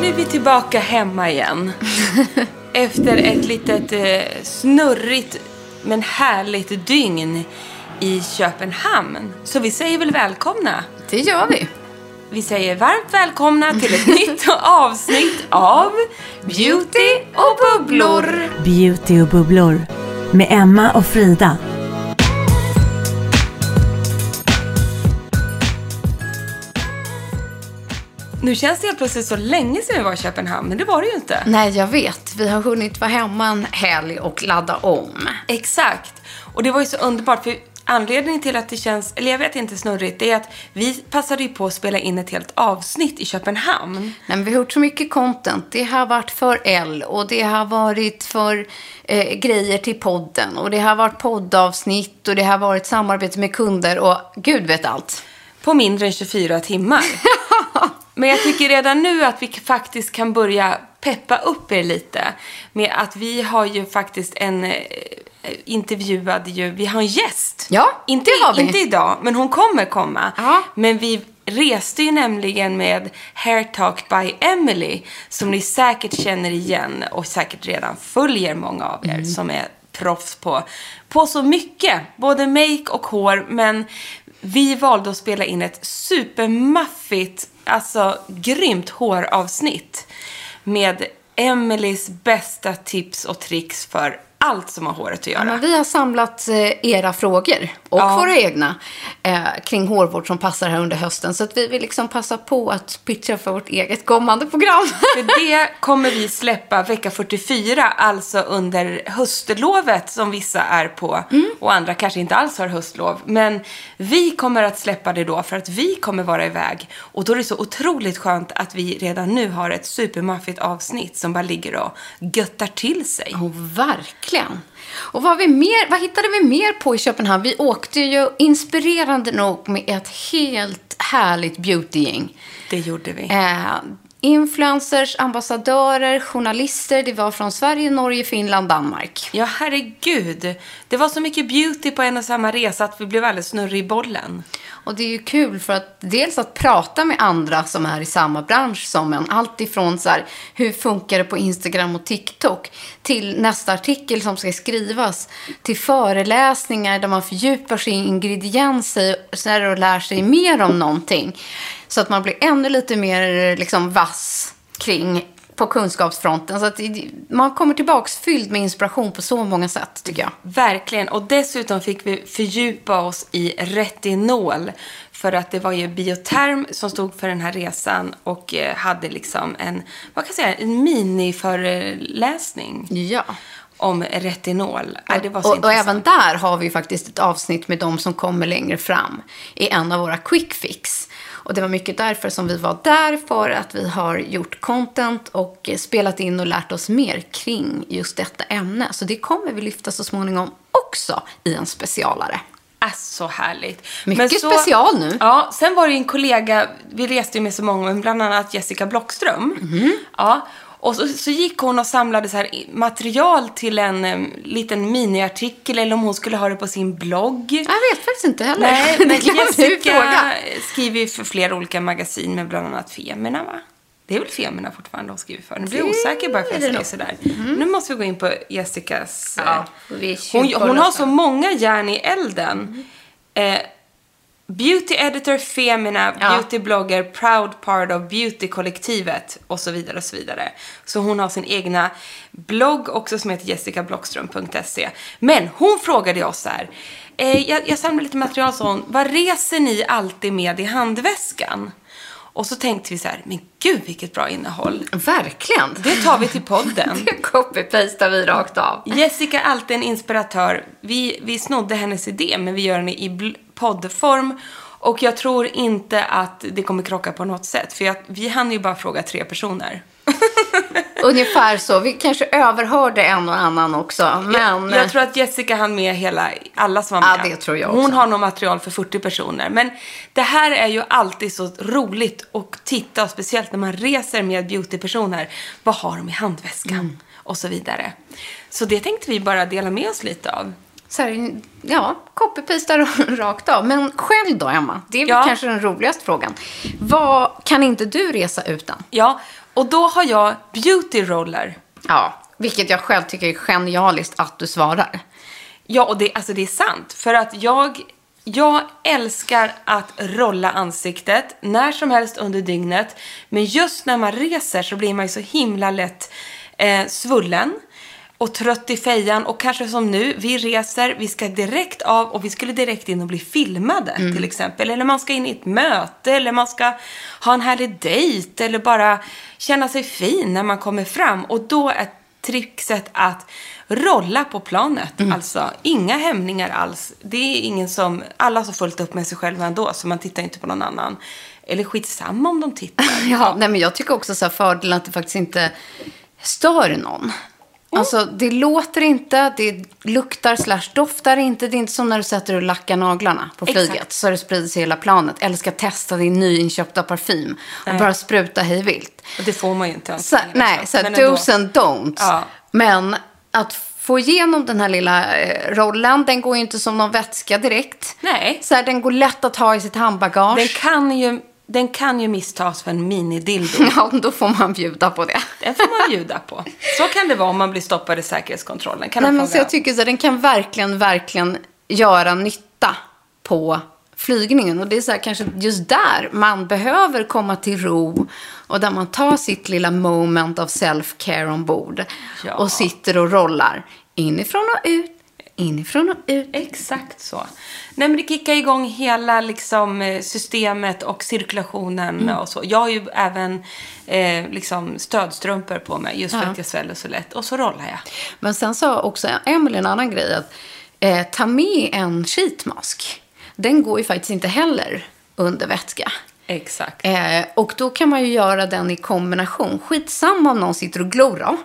Nu är vi tillbaka hemma igen. Efter ett litet eh, snurrigt men härligt dygn i Köpenhamn. Så vi säger väl välkomna. Det gör vi. Vi säger varmt välkomna till ett nytt avsnitt av Beauty och bubblor. Beauty och bubblor med Emma och Frida. Nu känns det helt plötsligt så länge sedan vi var i Köpenhamn, men det var det ju inte. Nej, jag vet. Vi har hunnit vara hemma en helg och ladda om. Exakt. Och det var ju så underbart, för anledningen till att det känns, eller jag vet inte snurrigt, det är att vi passade ju på att spela in ett helt avsnitt i Köpenhamn. Nej, men vi har gjort så mycket content. Det har varit för L och det har varit för eh, grejer till podden och det har varit poddavsnitt och det har varit samarbete med kunder och gud vet allt. På mindre än 24 timmar. Men jag tycker redan nu att vi faktiskt kan börja peppa upp er lite. Med att vi har ju faktiskt en eh, intervjuad ju, vi har en gäst. Ja, inte, det har vi. Inte idag, men hon kommer komma. Ja. Men vi reste ju nämligen med Hair Talk by Emily. Som ni säkert känner igen och säkert redan följer många av er som är proffs på, på så mycket. Både make och hår. Men vi valde att spela in ett supermaffigt, alltså grymt håravsnitt. Med Emelies bästa tips och tricks för allt som har håret att göra. Ja, vi har samlat eh, era frågor och Ja. våra egna eh, kring hårvård som passar här under hösten. Så att vi vill liksom passa på att pitcha för vårt eget kommande program. För det kommer vi släppa vecka 44, alltså under höstlovet som vissa är på. Och andra kanske inte alls har höstlov. Men vi kommer att släppa det då för att vi kommer vara iväg. Och då är det så otroligt skönt att vi redan nu har ett supermaffigt avsnitt som bara ligger och göttar till sig. Oh, verkligen. Och vad, vi mer, vad hittade vi mer på i Köpenhamn? Vi åkte ju inspirerande nog med ett helt härligt beautygäng. Det gjorde vi. Eh, influencers, ambassadörer, journalister. Det var från Sverige, Norge, Finland, Danmark. Ja, herregud. Det var så mycket beauty på en och samma resa att vi blev alldeles snurrig i bollen. Och det är ju kul för att dels att prata med andra som är i samma bransch som en. Allt ifrån så här, hur funkar det på Instagram och TikTok till nästa artikel som ska skrivas. Till föreläsningar där man fördjupar sig i ingredienser och lär sig mer om någonting. Så att man blir ännu lite mer liksom, vass kring på kunskapsfronten. Så att man kommer tillbaks fylld med inspiration på så många sätt tycker jag. Verkligen. Och dessutom fick vi fördjupa oss i retinol. För att det var ju Bioterm som stod för den här resan och eh, hade liksom en, vad kan jag säga, en miniföreläsning Ja. om retinol. Det var så och, och även där har vi faktiskt ett avsnitt med de som kommer längre fram i en av våra quick fix. Och det var mycket därför som vi var där, för att vi har gjort content och spelat in och lärt oss mer kring just detta ämne. Så det kommer vi lyfta så småningom också i en specialare. Äh, så härligt. Mycket så, special nu. Ja, sen var det en kollega, vi reste ju med så många, bland annat Jessica Blockström. Mhm. Ja, och så, så gick hon och samlade så här material till en um, liten miniartikel, eller om hon skulle ha det på sin blogg. Jag vet faktiskt inte heller. Nej, men Jessica skriver ju för flera olika magasin med bland annat Femina, va? Det är väl Femina fortfarande hon skriver för? Nu blir jag osäker bara för att jag säger sådär. Nu måste vi gå in på Jessicas... Ja, eh, hon, hon har så många järn i elden. Eh, beauty editor, Femina, Ja. beautyblogger, proud part of beautykollektivet och så vidare och så vidare. Så hon har sin egna blogg också som heter jessicablockström.se. Men hon frågade oss så här. Eh, jag, jag samlar lite material så hon. Vad reser ni alltid med i handväskan? Och så tänkte vi så här, men gud vilket bra innehåll. Verkligen. Det tar vi till podden. Det copy-pastar vi rakt av. Jessica är alltid en inspiratör. Vi, vi snodde hennes idé, men vi gör den i bl- poddform. Och jag tror inte att det kommer krocka på något sätt. För jag, vi hann ju bara fråga tre personer. Ungefär så. Vi kanske överhörde en och annan också. Men... Jag, jag tror att Jessica hann med hela, alla som var Ja, med. det tror jag Hon också. har nog material för 40 personer. Men det här är ju alltid så roligt att titta, speciellt när man reser med beautypersoner. Vad har de i handväskan? Mm. Och så vidare. Så det tänkte vi bara dela med oss lite av. Så här, ja, copy-pastar rakt av. Men själv då, Emma? Det är Ja. kanske den roligaste frågan. Vad kan inte du resa utan? Ja, och då har jag beauty roller. Ja, vilket jag själv tycker är genialiskt att du svarar. Ja, och det, alltså det är sant. För att jag, jag älskar att rolla ansiktet när som helst under dygnet. Men just när man reser så blir man ju så himla lätt eh, svullen och trött i fejan. Och kanske som nu, vi reser, vi ska direkt av och vi skulle direkt in och bli filmade till exempel. Eller man ska in i ett möte eller man ska ha en härlig dejt eller bara känna sig fin när man kommer fram. Och då är trickset att rolla på planet. Alltså, inga hämningar alls. Det är ingen som, alla har så fullt upp med sig själva ändå, så man tittar inte på någon annan. Eller skitsamma om de tittar. Ja, nej, men jag tycker också så här fördelen att det faktiskt inte stör någon. Alltså, det låter inte, det luktar slash doftar inte. Det är inte som när du sätter och lackar naglarna på Exakt. flyget. Så det sprider sig hela planet. Eller ska testa din nyinköpta parfym. Och bara spruta hej vilt. Och det får man ju inte Så, nej, så här, dos and don'ts. Ja. Men att få igenom den här lilla eh, rollen, den går ju inte som någon vätska direkt. Nej. Så här, den går lätt att ha i sitt handbagage. Den kan ju, den kan ju misstas för en minidildo. Ja, då får man bjuda på det. Den får man bjuda på. Så kan det vara om man blir stoppad i säkerhetskontrollen. Kan Nej, men så jag tycker så den kan verkligen, verkligen göra nytta på flygningen. Och det är så här, kanske just där man behöver komma till ro och där man tar sitt lilla moment av self-care ombord Ja. och sitter och rollar inifrån och ut, inifrån och ut. Exakt så. Nej, men det kickar igång hela liksom, eh, systemet och cirkulationen Mm. och så. Jag har ju även eh, liksom stödstrumpor på mig just för Ja. att jag sväller så lätt. Och så rollar jag. Men sen sa också Emelie en annan grej att eh, ta med en sheetmask. Den går ju faktiskt inte heller under vätska. Exakt. Eh, och då kan man ju göra den i kombination. Skitsamma om någon sitter och glor då.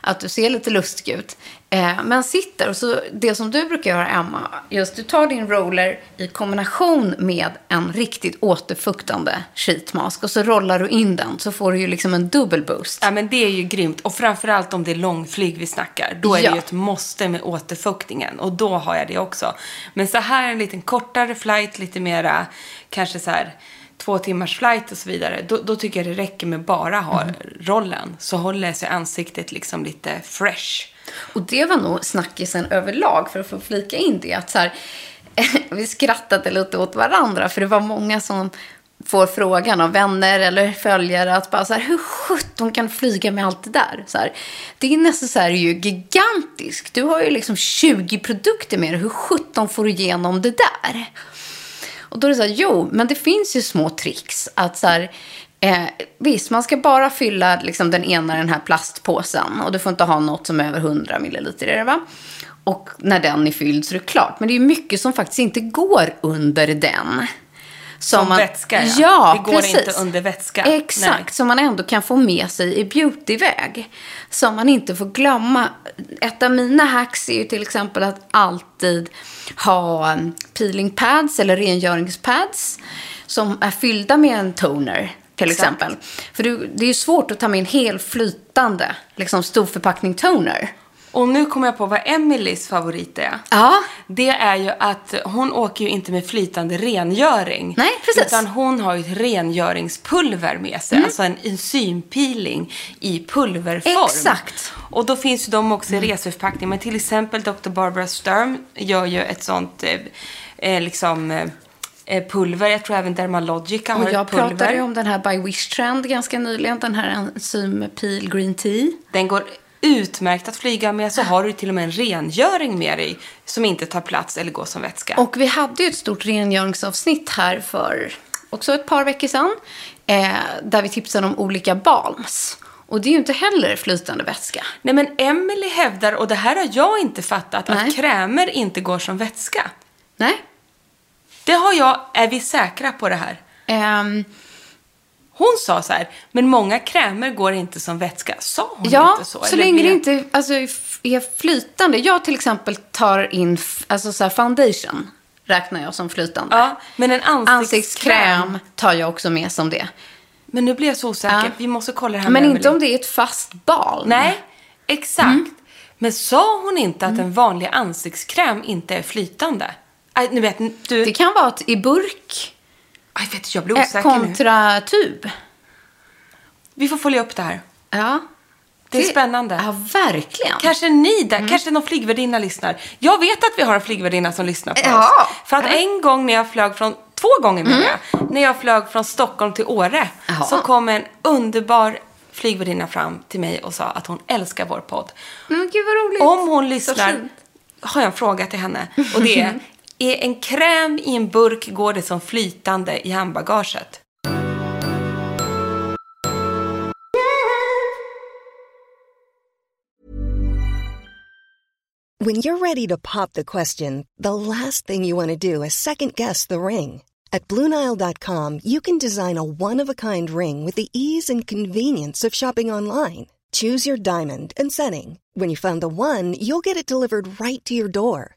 Att du ser lite lustig ut. Eh, men sitter och så det som du brukar göra Emma. Just du tar din roller i kombination med en riktigt återfuktande sheetmask. Och så rollar du in den. Så får du ju liksom en dubbel boost. Ja, men det är ju grymt. Och framförallt om det är långflyg vi snackar. Då är Ja. det ju ett måste med återfuktningen. Och då har jag det också. Men så här en liten kortare flight, lite mera, kanske så här två timmars flight och så vidare. Då, då tycker jag det räcker med bara ha Mm. rollen. Så håller sig ansiktet liksom lite fresh. Och det var nog snackisen överlag, för att få flika in det. Att så här, vi skrattade lite åt varandra, för det var många som får frågan av vänner eller följare att bara så här, hur sjutton kan du flyga med allt det där? Så här, det är nästan ju gigantiskt. Du har ju liksom 20 produkter med dig. Hur sjutton får du igenom det där? Och då är det så här, jo, men det finns ju små tricks. Att så här, eh, visst, man ska bara fylla liksom, den ena den här plastpåsen. Och du får inte ha något som är över 100 milliliter det, va? Och när den är fylld så är det klart. Men det är mycket som faktiskt inte går under den. Som vätska, ja. ja. Det går precis. inte under vätska. Exakt, Nej. som man ändå kan få med sig i beautyväg. Som man inte får glömma. Ett av mina hacks är ju till exempel att alltid ha um, peeling pads eller rengöringspads som är fyllda med en toner. Till Exakt. exempel. För du, det är ju svårt att ta med en hel flytande liksom storförpackning toner. Och nu kommer jag på vad Emelies favorit är. Ja. Det är ju att hon åker ju inte med flytande rengöring. Nej, precis. Mm. Utan hon har ju ett rengöringspulver med sig. Alltså en enzympeeling i pulverform. Exakt. Och då finns ju de också i reseförpackning. Men till exempel Dr. Barbara Sturm gör ju ett sånt eh, eh, liksom eh, pulver. Jag tror även Dermalogica har Och jag pulver. pratade ju om den här By Wish Trend ganska nyligen. Den här enzym peel green tea. Den går utmärkt att flyga med. Så har du till och med en rengöring med dig som inte tar plats eller går som vätska. Och vi hade ju ett stort rengöringsavsnitt här för också ett par veckor sedan. Eh, där vi tipsade om olika balms. Och det är ju inte heller flytande vätska. Nej men Emily hävdar, och det här har jag inte fattat, Nej. att krämer inte går som vätska. Nej. Det har jag, är vi säkra på det här? Ehm, Hon sa så här, men många krämer går inte som vätska. Sa hon ja, inte så? så, Eller länge det inte alltså, är flytande. Jag till exempel tar in alltså, så här foundation. Räknar jag som flytande. Ja, men en ansiktskräm. Ansiktskräm tar jag också med som det. Men nu blir jag så osäker. Ja. Vi måste kolla det här Men med inte Emily. om det är ett fast balm. Nej, exakt. Mm. Men sa hon inte att en vanlig ansiktskräm inte är flytande? Aj, nu vet du... Det kan vara i burk Aj, vet jag blir eh, osäker nu. kontra tub. Vi får följa upp det här. Ja. Det är spännande. Ja, verkligen. Kanske ni där, Mm. kanske någon flygvärdinna lyssnar. Jag vet att vi har en flygvärdinna som lyssnar på Ja. oss. För att en gång när jag flög från, två gånger menar jag, när jag flög från Stockholm till Åre, Mm. Jaha. så kom en underbar flygvärdinna fram till mig och sa att hon älskar vår podd. Men gud vad roligt. Om hon lyssnar har jag en fråga till henne. Och det är, är en kräm i en burk, går det som flytande i handbagaget? When you're ready to pop the question, the last thing you want to do is second guess the ring. At Bluenile.com, you can design a one of a kind ring with the ease and convenience of shopping online. Choose your diamond and setting. When you find the one, you'll get it delivered right to your door.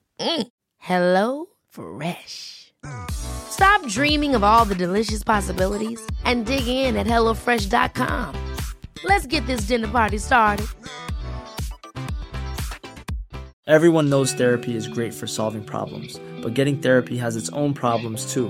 Mm. Hello Fresh. Stop dreaming of all the delicious possibilities and dig in at HelloFresh.com. Let's get this dinner party started. Everyone knows therapy is great for solving problems, but getting therapy has its own problems too,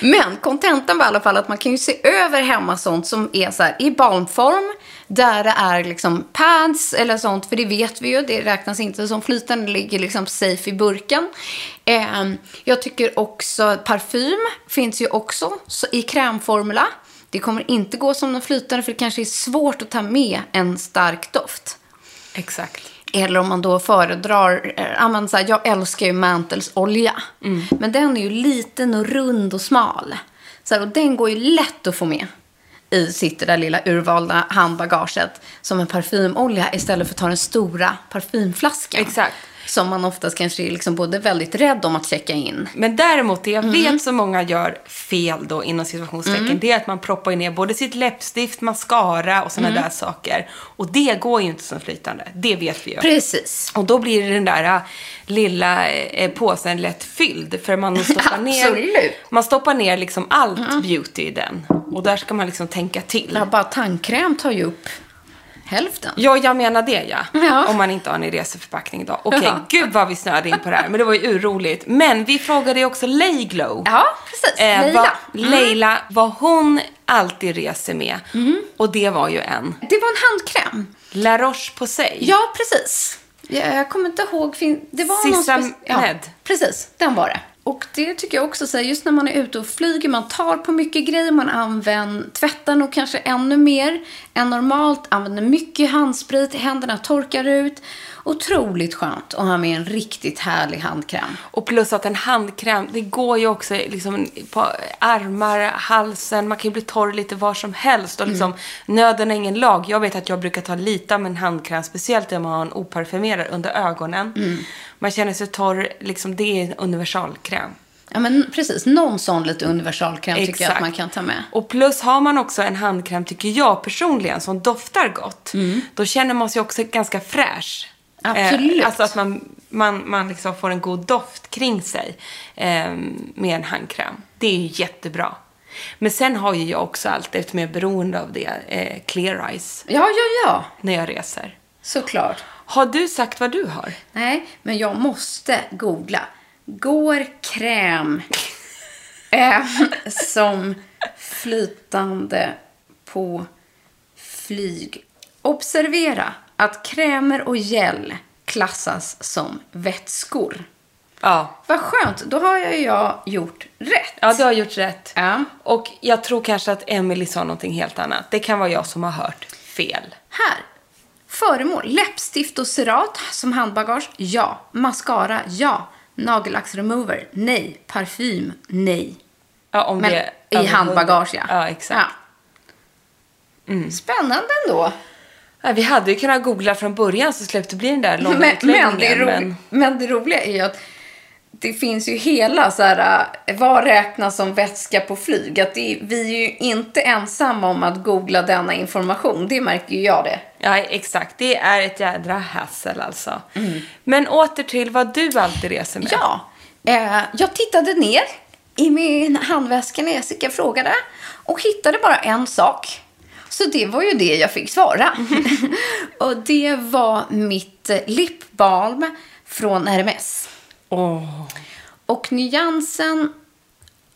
Men kontentan var i alla fall att man kan ju se över hemma sånt som är så här i barnform, Där det är liksom pads eller sånt, för det vet vi ju, det räknas inte som flytande, det ligger liksom safe i burken. Eh, jag tycker också parfym finns ju också så i krämformula. Det kommer inte gå som någon flytande för det kanske är svårt att ta med en stark doft. Exakt. Eller om man då föredrar, men så här, jag älskar ju Mantles olja. Men den är ju liten och rund och smal. Så här, och den går ju lätt att få med i sitt där lilla urvalda handbagaget som en parfymolja istället för att ta den stora parfymflaskan. Exakt. Som man oftast kanske är liksom både väldigt rädd om att checka in. Men däremot, det jag Mm. vet så många gör fel då inom situationstecken, det är att man proppar ner både sitt läppstift, mascara och Mm. sådana där saker. Och det går ju inte som flytande. Det vet vi ju. Precis. Och då blir den där äh, lilla eh, påsen lätt fylld. För man stoppar ner, Absolut. man stoppar ner liksom allt beauty i den. Och där ska man liksom tänka till. Ja, bara tandkräm tar ju upp hälften. Ja, jag menar det ja. Ja. Om man inte har en reseförpackning då. Okej, Ja. gud vad vi snöade in på det här. Men det var ju urroligt. Men vi frågade ju också Layglow. Ja, precis. Eh, Leila. Vad, Leila, vad hon alltid reser med. Och det var ju en Det var en handkräm. La Roche-Posay. Ja, precis. Jag, jag kommer inte ihåg. Det var någon Sisam speci- ja. Precis, den var det. Och det tycker jag också, så här, just när man är ute och flyger, man tar på mycket grejer, man använder, tvättar nog kanske ännu mer än normalt, använder mycket handsprit, händerna torkar ut. Otroligt skönt att ha med en riktigt härlig handkräm. Och plus att en handkräm, det går ju också liksom på armar, halsen, man kan ju bli torr lite var som helst. Och liksom, nöden är ingen lag. Jag vet att jag brukar ta lite av en handkräm, speciellt om man har en oparfymerad under ögonen. Man känner sig torr, liksom, det är en universalkräm. Ja, men precis. Någon sån lite universalkräm tycker jag att man kan ta med. Och plus har man också en handkräm, tycker jag personligen, som doftar gott. Då känner man sig också ganska fräsch. Absolut. Eh, alltså att man, man, man liksom får en god doft kring sig eh, med en handkräm. Det är ju jättebra. Men sen har ju jag också alltid, eftersom jag är beroende av det, eh, Clear Eyes Ja, ja, ja. när jag reser. Såklart. Har du sagt vad du har? Nej, men jag måste googla. Går kräm eh, som flytande på flyg. Observera att krämer och gel klassas som vätskor. Ja. Vad skönt, då har jag, jag gjort rätt. Ja, du har gjort rätt. Ja. Och jag tror kanske att Emily sa någonting helt annat. Det kan vara jag som har hört fel. Här. Föremål. Läppstift och cerat som handbagage. Ja. Mascara. Ja. Nagellacksremover. Nej. Parfym. Nej. Ja, om Men det i handbagage, ja. Ja, exakt. Mm. Ja. Spännande ändå. Ja, vi hade ju kunnat googla från början så släppte det bli den där långa Men, men, det ro- men... men det roliga är ju att det finns ju hela så här, äh, vad räknas som vätska på flyg? Att det vi är ju inte ensamma om att googla denna information. Det märker ju jag det. Ja, exakt. Det är ett jädra hassel alltså. Men åter till vad du alltid reser med. Ja, eh, jag tittade ner i min handväska när Jessica frågade och hittade bara en sak. Så det var ju det jag fick svara. och det var mitt lipbalm från Hermes. Åh. Och nyansen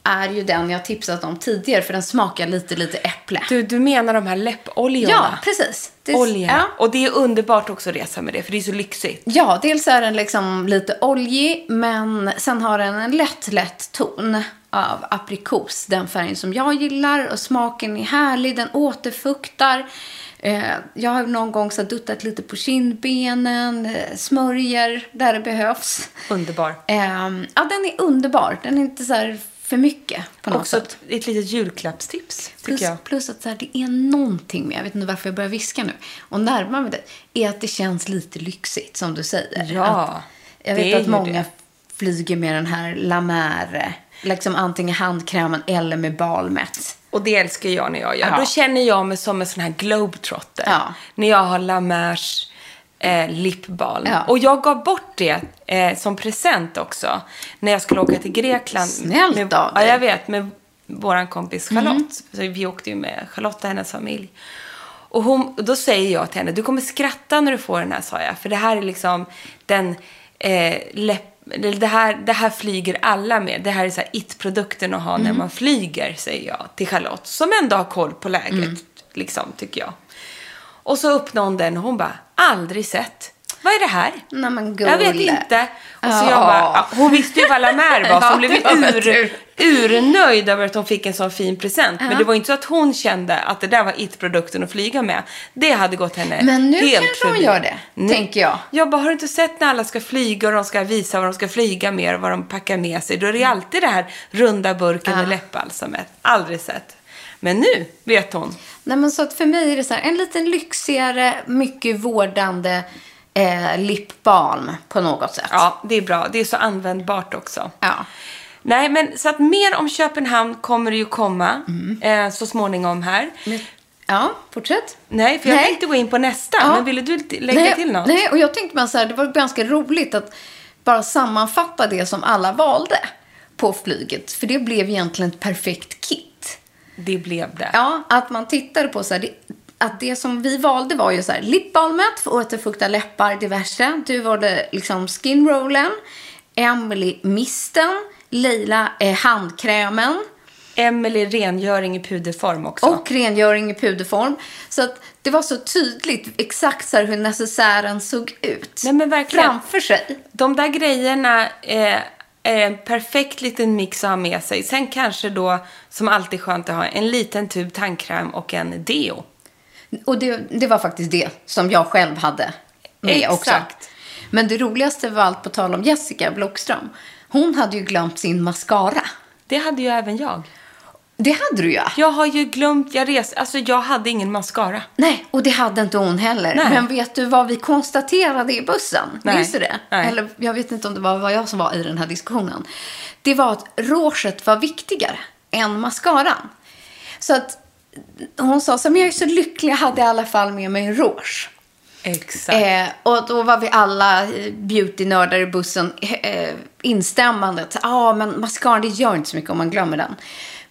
är ju den jag tipsat om tidigare för den smakar lite, lite äpple. Du, du menar de här ja, läppoljorna? precis. Det, Olja. Ja. Och det är underbart också att resa med det, för det är så lyxigt. Ja, dels är den liksom lite oljig, men sen har den en lätt, lätt ton av aprikos. Den färgen som jag gillar och smaken är härlig, den återfuktar. Eh, jag har någon gång så duttat lite på kindbenen, eh, smörjer där det behövs. Underbar. Eh, ja, den är underbar. Den är inte så för mycket på något Också sätt. ett, ett litet julklappstips, tycker Plus, jag. plus att så här, det är någonting med, jag vet inte varför jag börjar viska nu, och närmar mig det, är att det känns lite lyxigt, som du säger. Ja, att, jag vet att många det. flyger med den här La Mer, liksom antingen handkrämen eller med balmet. Och det älskar jag när jag gör. Ja. Då känner jag mig som en sån här globetrotter. Ja. När jag har La Mers eh, lipbalm. Ja. Och jag gav bort det eh, som present också. När jag skulle åka till Grekland. Snällt med, av dig. Ja, jag vet. Med vår kompis Charlotte. Så vi åkte ju med Charlotte och hennes familj. Och hon, då säger jag till henne, du kommer skratta när du får den här, sa jag. För det här är liksom den eh, läpp det här, det här flyger alla med. Det här är så it-produkten att ha Mm. när man flyger, säger jag till Charlotte. Som ändå har koll på läget, Mm. liksom, tycker jag. Och så öppnade hon den och hon bara, aldrig sett. Vad är det här? Nej Jag vet inte. Och så Ja. jag bara, hon visste ju vad La Mer var, så hon blev väl ur, urnöjd över att hon fick en sån fin present. Men det var inte så att hon kände att det där var it-produkten att flyga med. Det hade gått henne Men nu kanske hon förbi. gör det, tänker jag. Jag bara, har du inte sett när alla ska flyga och de ska visa vad de ska flyga med och vad de packar med sig? Då är det alltid det här runda burken med läppbalsamet. Aldrig sett. Men nu vet hon. Nej, men så att för mig är det så här, en lite lyxigare, mycket vårdande eh, lipbalm på något sätt. Ja, det är bra. Det är så användbart också. Ja. Nej, men så att mer om Köpenhamn kommer det ju komma eh, så småningom här. Men- ja, fortsätt. Nej, för jag Nej. tänkte gå in på nästa. Ja. Men ville du lägga nej, till något? Nej, och jag tänkte bara så här, det var ganska roligt att bara sammanfatta det som alla valde på flyget. För det blev egentligen ett perfekt kit. Det blev det. Ja, att man tittade på så här, det, att det som vi valde var ju så här, lipbalmet för återfukta läppar, diverse. Du valde liksom skinrollen, Emily misten, Leila eh, handkrämen Emily rengöring i puderform också. och rengöring i puderform. Så att det var så tydligt exakt så hur necessären såg ut. Nej, men verkligen. Framför sig. De där grejerna är en perfekt liten mix att ha med sig. Sen kanske då, som alltid skönt att ha, en liten tub tandkräm och en deo. Och det, det var faktiskt det som jag själv hade med Exakt. också. Men det roligaste var allt på tal om Jessica Blockström. Hon hade ju glömt sin mascara. Det hade ju även jag. Det hade du ja. Jag har ju glömt, jag res, alltså jag hade ingen mascara. Nej, och det hade inte hon heller. Nej. Men vet du vad vi konstaterade i bussen? Nej. Minns du det? Nej. Eller jag vet inte om det var vad jag som var i den här diskussionen. Det var att rouget var viktigare än mascaran. Så att hon sa så men jag är så lycklig, jag hade i alla fall med mig rouge. Exakt. Eh, och då var vi alla beautynördar i bussen eh, instämmandet. Ja, ah, men mascaran det gör inte så mycket om man glömmer den.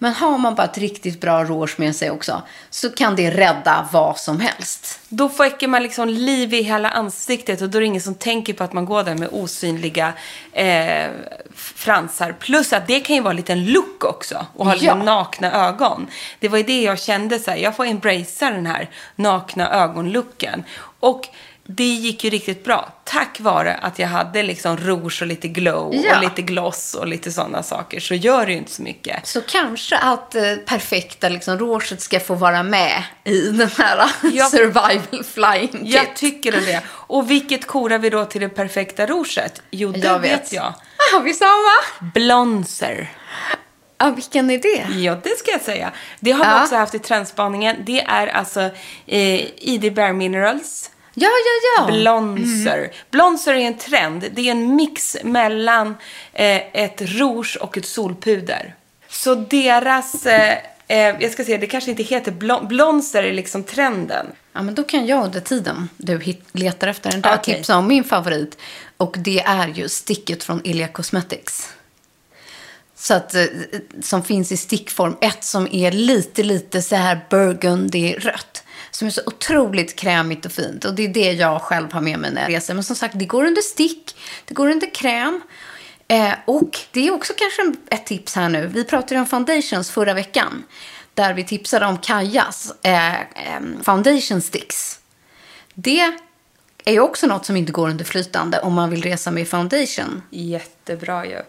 Men har man bara ett riktigt bra rouge med sig också så kan det rädda vad som helst. Då väcker man liksom liv i hela ansiktet och då är det ingen som tänker på att man går där med osynliga eh, fransar. Plus att det kan ju vara en liten look också och ha Ja. nakna ögon. Det var ju det jag kände så här, jag får embracea den här nakna ögonlooken. Och det gick ju riktigt bra. Tack vare att jag hade liksom rouge och lite glow Ja. och lite gloss och lite sådana saker så gör det ju inte så mycket. Så kanske att eh, perfekta liksom, rouget ska få vara med i den här Ja. survival flying kit. Jag tycker det. Och vilket korar vi då till det perfekta rouget? Jo, det Jag vet. vet. jag. Har vi samma? Blonser. Ja, vilken är det? Ja, det ska jag säga. Det har vi Ja. också haft i trendspaningen. Det är alltså eh, ID Bare Minerals. Ja, ja, ja. Blonser. Blonser är en trend. Det är en mix mellan eh, ett rouge och ett solpuder. Så deras, eh, eh, jag ska säga, det kanske inte heter blon- blonser är liksom trenden. Ja, men då kan jag under tiden du letar efter den där Okej. tipsa om min favorit. Och det är ju sticket från Ilia Cosmetics. Så att, eh, som finns i stickform. Ett som är lite, lite så här burgundy-rött. Som är så otroligt krämigt och fint. Och det är det jag själv har med mig när jag reser. Men som sagt, det går under stick. Det går under kräm. Eh, och det är också kanske ett tips här nu. Vi pratade om foundations förra veckan. Där vi tipsade om Kajas eh, eh foundation sticks. Det är ju också något som inte går under flytande om man vill resa med foundation. Jättebra ju.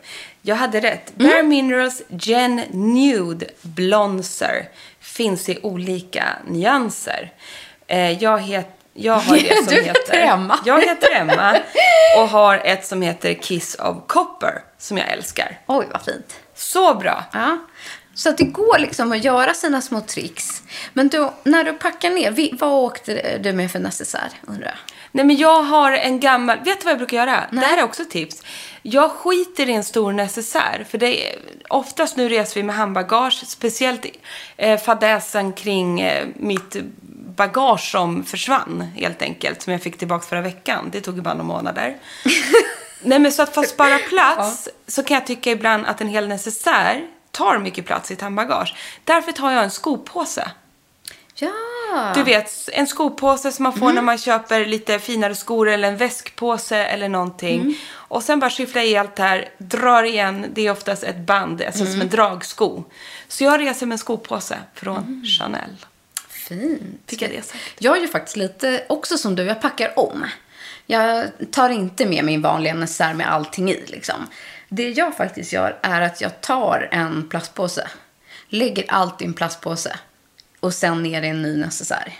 Jag hade rätt. Bare Minerals Gen Nude Blonser finns i olika nyanser. Eh, jag, het, jag har det som Du heter... heter Emma. Jag heter Emma och har ett som heter Kiss of Copper som jag älskar. Oj, vad fint. Så bra. Ja. Så att det går liksom att göra sina små tricks. Men då, när du packar ner, vad åkte du med för necessär, undrar jag? Nej men jag har en gammal, vet du vad jag brukar göra? Det här är också ett tips. Jag skiter i en stor necessär. För det är, oftast nu reser vi med handbagage. Speciellt eh, fadäsen kring eh, mitt bagage som försvann helt enkelt. Som jag fick tillbaka förra veckan. Det tog ju bara några månader. Nej men så att för att spara plats så kan jag tycka ibland att en hel necessär tar mycket plats i ett handbagage. Därför tar jag en skopåse. Ja. Du vet, en skopåse som man får när man köper lite finare skor eller en väskpåse eller någonting. Och sen bara skyffla i allt det här, drar igen, det är oftast ett band, alltså som en dragsko. Så jag reser med en skopåse från Chanel. Fint. Jag det sagt. Jag är ju faktiskt lite också som du, jag packar om. Jag tar inte med min vanliga necessär med allting i liksom. Det jag faktiskt gör är att jag tar en plastpåse, lägger allt i en plastpåse och sen ner i en ny necessär.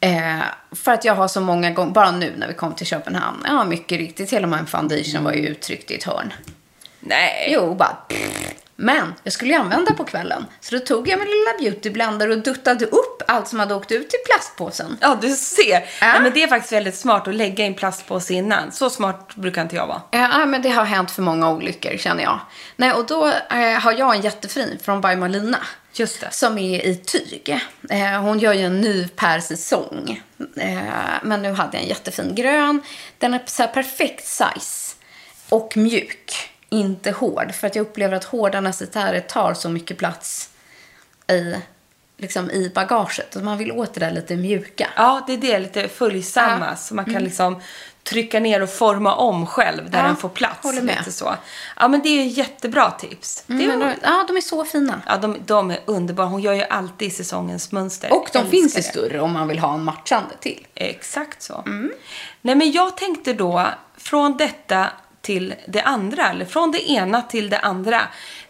Eh, för att jag har så många gånger, bara nu när vi kom till Köpenhamn, ja mycket riktigt, hela min foundation var ju uttryckt i ett hörn. Nej. Jo, bara Men jag skulle ju använda på kvällen. Så då tog jag min lilla beautyblender och duttade upp allt som hade åkt ut i plastpåsen. Ja, du ser. Ja. Ja. men det är faktiskt väldigt smart att lägga i en plastpåse innan. Så smart brukar inte jag vara. Ja, men det har hänt för många olyckor känner jag. Nej, och då eh, har jag en jättefin från By Malina. Just det. Som är i tyg. Eh, hon gör ju en ny per säsong. Eh, men nu hade jag en jättefin grön. Den är så perfekt size. Och mjuk. Inte hård. För att jag upplever att hårda necessärer tar så mycket plats i, liksom, i bagaget. Och man vill åt det där lite mjuka. Ja, det är det. Lite följsamma. Så man kan liksom trycka ner och forma om själv där Ja, den får plats. håller med. Lite så. Ja, men det är jättebra tips. Det är, de, ja, de är så fina. ja, de, de är underbara. Hon gör ju alltid säsongens mönster. Och de finns i större om man vill ha en matchande till. Exakt så. Nej, men jag tänkte då från detta till det andra, eller från det ena till det andra.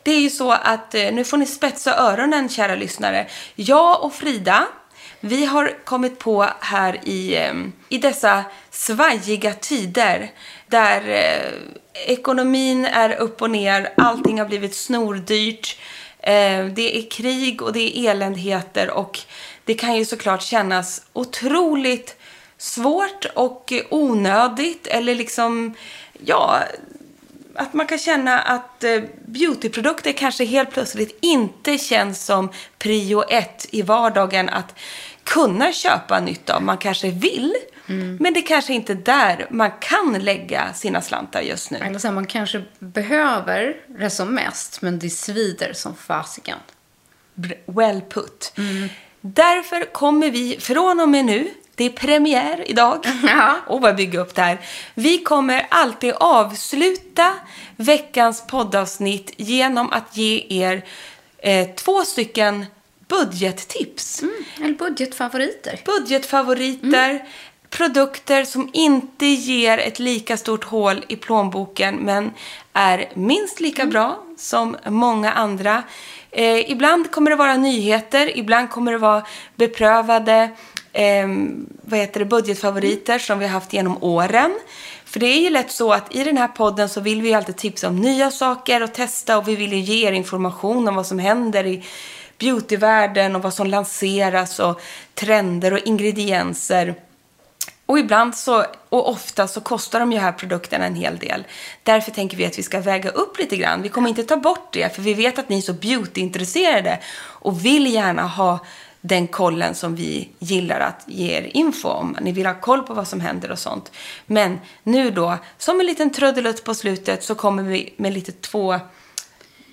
Det är ju så att, eh, nu får ni spetsa öronen kära lyssnare. Jag och Frida, vi har kommit på här i, eh, i dessa svajiga tider där eh, ekonomin är upp och ner, allting har blivit snordyrt. Eh, det är krig och det är eländigheter och det kan ju såklart kännas otroligt svårt och onödigt eller liksom, ja, att man kan känna att eh, beautyprodukter kanske helt plötsligt inte känns som prio ett i vardagen att kunna köpa nytt av. Man kanske vill, men det kanske inte är där man kan lägga sina slantar just nu. Eller så här, man kanske behöver det som mest, men det svider som fasiken. Well put. Därför kommer vi från och med nu, det är premiär idag. Ja. Och vad bygger upp det här. Vi kommer alltid avsluta veckans poddavsnitt genom att ge er eh, två stycken budgettips. Eller budgetfavoriter. Budgetfavoriter, produkter som inte ger ett lika stort hål i plånboken men är minst lika bra som många andra. Eh, ibland kommer det vara nyheter, ibland kommer det vara beprövade eh, vad heter det, budgetfavoriter som vi har haft genom åren. För det är ju lätt så att i den här podden så vill vi ju alltid tipsa om nya saker och testa och vi vill ju ge er information om vad som händer i beautyvärlden och vad som lanseras och trender och ingredienser. Och ibland så, och ofta så kostar de ju här produkterna en hel del. Därför tänker vi att vi ska väga upp lite grann. Vi kommer inte ta bort det, för vi vet att ni är så beautyintresserade och vill gärna ha den kollen som vi gillar att ge er info om. Ni vill ha koll på vad som händer och sånt. Men nu då, som en liten trudelutt på slutet så kommer vi med lite två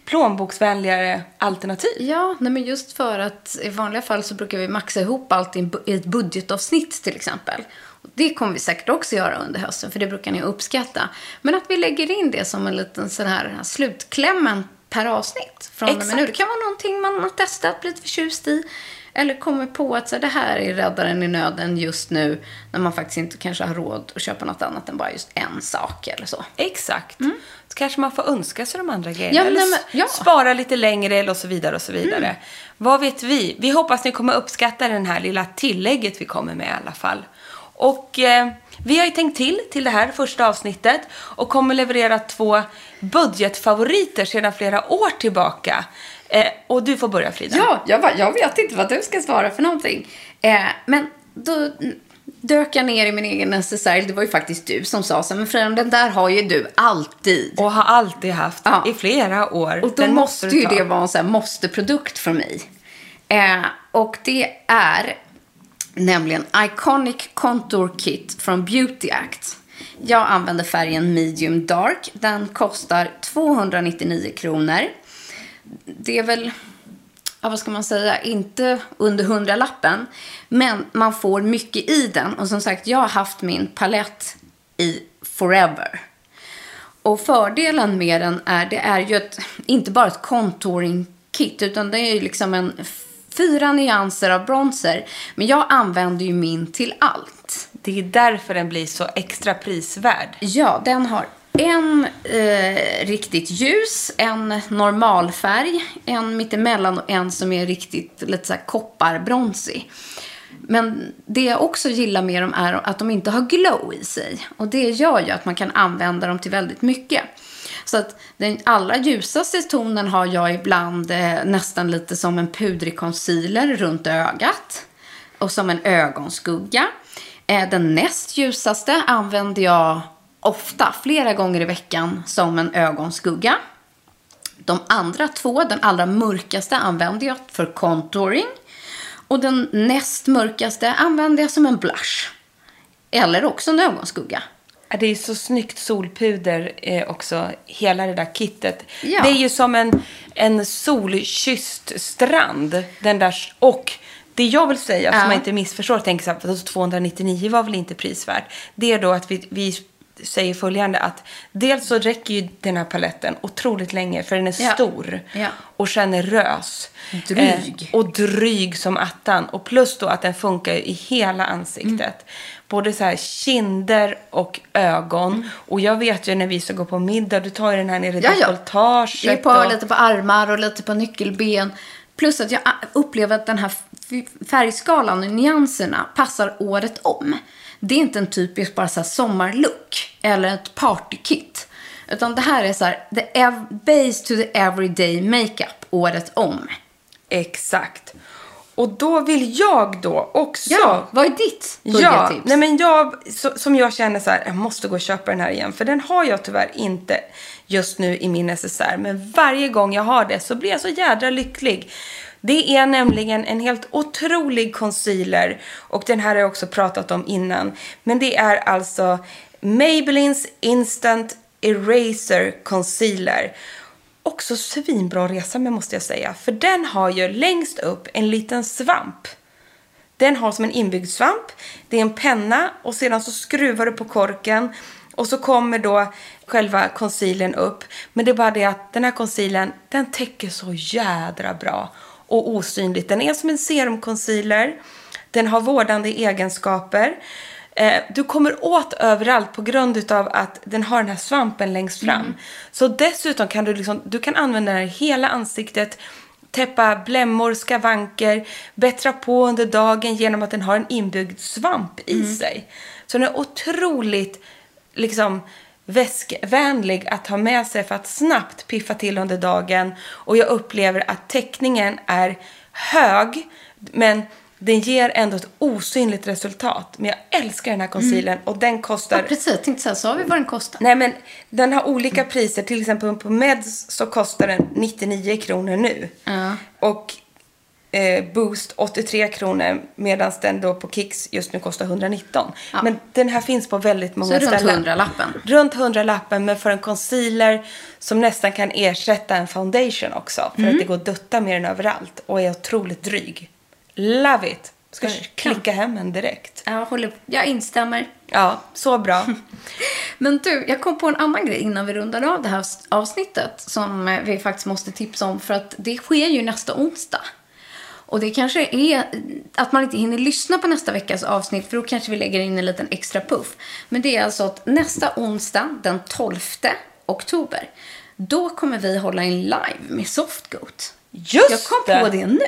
plånboksvänligare alternativ. Ja, nej men just för att i vanliga fall så brukar vi maxa ihop allt i ett budgetavsnitt till exempel. Det kommer vi säkert också göra under hösten, för det brukar ni uppskatta. Men att vi lägger in det som en liten sån här slutklämmen per avsnitt från och med Exakt. nu. Det kan vara någonting man har testat, blivit förtjust i. Eller kommer på att så det här är räddaren i nöden just nu. När man faktiskt inte kanske har råd att köpa något annat än bara just en sak eller så. Exakt. Så kanske man får önska sig de andra grejerna. Ja, eller nej, men- ja. spara lite längre eller och så vidare och så vidare. Vad vet vi? Vi hoppas ni kommer uppskatta den här lilla tillägget vi kommer med i alla fall. Och eh, vi har ju tänkt till till det här första avsnittet och kommer leverera två budgetfavoriter sedan flera år tillbaka. Eh, och du får börja Frida. Ja, jag, bara, jag vet inte vad du ska svara för någonting. Eh, men då dök jag ner i min egen necessär. Det var ju faktiskt du som sa så men Frida, den där har ju du alltid. Och har alltid haft Ja. i flera år. Och då Den måste du ju det vara en sån här måste-produkt för mig. Eh, och det är nämligen Iconic Contour Kit från Beauty Act. Jag använder färgen medium dark. Den kostar 299 kronor. Det är väl, ja, vad ska man säga, inte under hundralappen. Men man får mycket i den. Och som sagt, jag har haft min palett i forever. Och fördelen med den är, det är ju ett, inte bara ett contouring kit, utan det är ju liksom en fyra nyanser av bronzer. Men jag använder ju min till allt. Det är därför den blir så extra prisvärd. Ja, den har en eh, riktigt ljus, en normalfärg, en mittemellan och en som är riktigt lite så här kopparbronsig. Men det jag också gillar med dem är att de inte har glow i sig. Och det gör ju att man kan använda dem till väldigt mycket. Så att den allra ljusaste tonen har jag ibland eh, nästan lite som en pudrig concealer runt ögat. Och som en ögonskugga. Eh, den näst ljusaste använder jag ofta, flera gånger i veckan, som en ögonskugga. De andra två, den allra mörkaste, använder jag för contouring. Och den näst mörkaste använder jag som en blush. Eller också en ögonskugga. Det är så snyggt solpuder eh, också, hela det där kittet. Ja. Det är ju som en, en solkysst strand. Den där, och det jag vill säga, Ja. som jag inte missförstår, tänker så här, "Vadå, 299 var väl inte prisvärt. Det är då att vi, vi säger följande att dels så räcker ju den här paletten otroligt länge för den är Ja. stor Ja. och generös. Dryg. Eh, och dryg som attan. Och plus då att den funkar i hela ansiktet. Mm. Både så här kinder och ögon. Mm. Och jag vet ju när vi ska gå på middag, du tar ju den här nere i Ja, ja. dekolletaget. Det är på, och- lite på armar och lite på nyckelben. Plus att jag upplever att den här färgskalan och nyanserna passar året om. Det är inte en typisk bara så sommarlook eller ett partykit. Utan det här är så här, the ev- base to the everyday makeup året om. Exakt. Och då vill jag då också... Ja, vad är ditt Ja, budgettips? nej men jag, så, som jag känner så här, jag måste gå och köpa den här igen. För den har jag tyvärr inte just nu i min necessär. Men varje gång jag har det så blir jag så jädra lycklig. Det är nämligen en helt otrolig concealer. Och den här har jag också pratat om innan. Men det är alltså Maybellines Instant Eraser Concealer. Också svinbra resa med måste jag säga. För den har ju längst upp en liten svamp. Den har som en inbyggd svamp. Det är en penna och sedan så skruvar du på korken. Och så kommer då själva concealern upp. Men det är bara det att den här concealern, den täcker så jädra bra. Och osynligt. Den är som en serumconcealer. Den har vårdande egenskaper. Eh, du kommer åt överallt på grund av att den har den här svampen längst fram. Så dessutom kan du liksom, du kan använda den i hela ansiktet täppa blämmor, skavanker, bättra på under dagen genom att den har en inbyggd svamp i sig. Så den är otroligt liksom väskvänlig att ha med sig för att snabbt piffa till under dagen. Och jag upplever att täckningen är hög, men den ger ändå ett osynligt resultat. Men jag älskar den här concealern och den kostar... Ja, precis. Jag tänkte säga, sa vi vad den kostar? Nej, men den har olika priser. Till exempel på Meds så kostar den 99 kronor nu. Ja. Och eh, Boost 83 kronor medan den då på Kicks just nu kostar 119. Ja. Men den här finns på väldigt många Så runt ställen. 100-lappen. Runt 100-lappen, men för en concealer som nästan kan ersätta en foundation också. För Mm. att det går att dutta med den överallt och är otroligt dryg. Love it! Ska klicka hem en direkt. Jag, håller, jag instämmer. Ja, så bra. Men du, jag kom på en annan grej innan vi rundar av det här avsnittet som vi faktiskt måste tipsa om för att det sker ju nästa onsdag. Och det kanske är att man inte hinner lyssna på nästa veckas avsnitt för då kanske vi lägger in en liten extra puff. Men det är alltså att nästa onsdag den 12 oktober då kommer vi hålla en live med Softgoat. Just Jag kom på det nu.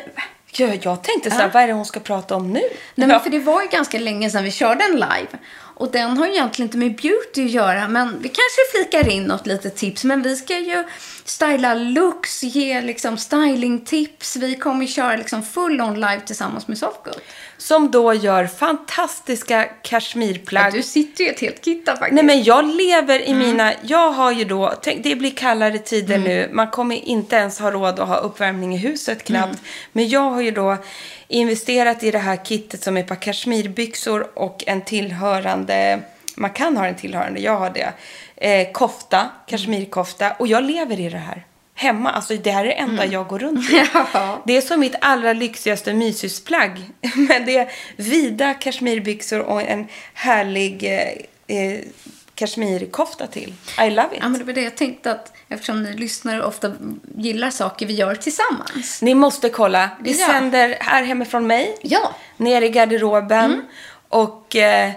Ja, jag tänkte så här, vad är det hon ska prata om nu? Nej, Ja. men för det var ju ganska länge sedan vi körde en live. Och den har ju egentligen inte med beauty att göra, men vi kanske flikar in något litet tips. Men vi ska ju styla looks, ge liksom stylingtips. Vi kommer köra liksom full on live tillsammans med Softgood. Som då gör fantastiska kashmirplagg. Du sitter ju ett helt kitta faktiskt. Nej men jag lever Mm. i mina, jag har ju då, tänk, det blir kallare tider nu, man kommer inte ens ha råd att ha uppvärmning i huset knappt. Mm. Men jag har ju då investerat i det här kittet som är ett par kashmirbyxor och en tillhörande, man kan ha en tillhörande, jag har det, eh, kofta, kashmirkofta och jag lever i det här. Hemma, alltså det här är det enda jag går runt i. Mm. Ja. Det är som mitt allra lyxigaste myshusplagg. Men det är vida kashmirbyxor och en härlig eh, eh, kashmirkofta till. I love it. Ja, men det var det jag tänkte att eftersom ni lyssnare ofta gillar saker vi gör tillsammans. Ni måste kolla. Vi Ja. sänder här hemifrån mig. Ja. Ner i garderoben. Mm. Och eh,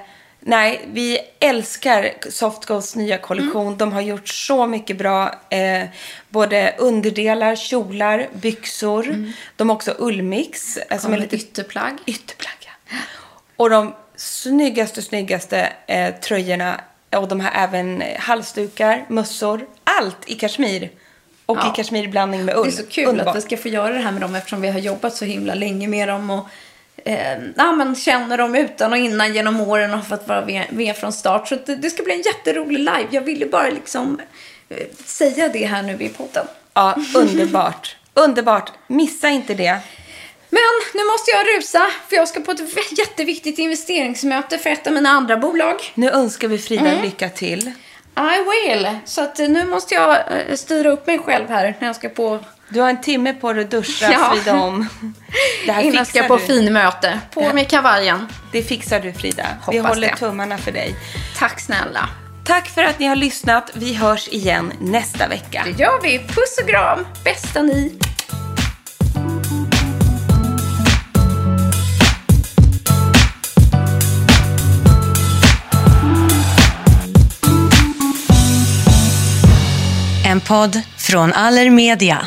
nej, vi älskar Softgoes nya kollektion. Mm. De har gjort så mycket bra. Eh, både underdelar, kjolar, byxor. De har också ullmix. eh, Som är lite ytterplagg. ytterplagg. ja. Och de snyggaste, snyggaste eh, tröjorna och de har även halsdukar, mössor. allt i kashmir. Och Ja. i kashmirblandning med ull. Det är så kul Underbart. att vi ska få göra det här med dem eftersom vi har jobbat så himla länge med dem och eh, ja, men känner dem utan och innan genom åren och fått vara med, från start. Så det, det ska bli en jätterolig live. Jag ville bara liksom eh, säga det här nu i podden. Ja, underbart. underbart. Missa inte det. Men nu måste jag rusa för jag ska på ett jätteviktigt investeringsmöte för ett av mina andra bolag. Nu önskar vi Frida Mm. lycka till. I will. Så att eh, nu måste jag eh, styra upp mig själv här när jag ska på Du har en timme på dig att duscha, Ja. Frida om. Det här innan jag ska på du. finmöte. På med kavajen. Det fixar du Frida. vi Hoppas håller det. tummarna för dig. Tack snälla. Tack för att ni har lyssnat. Vi hörs igen nästa vecka. Det gör vi. Puss och kram. Bästa ni. En podd från Allermedia.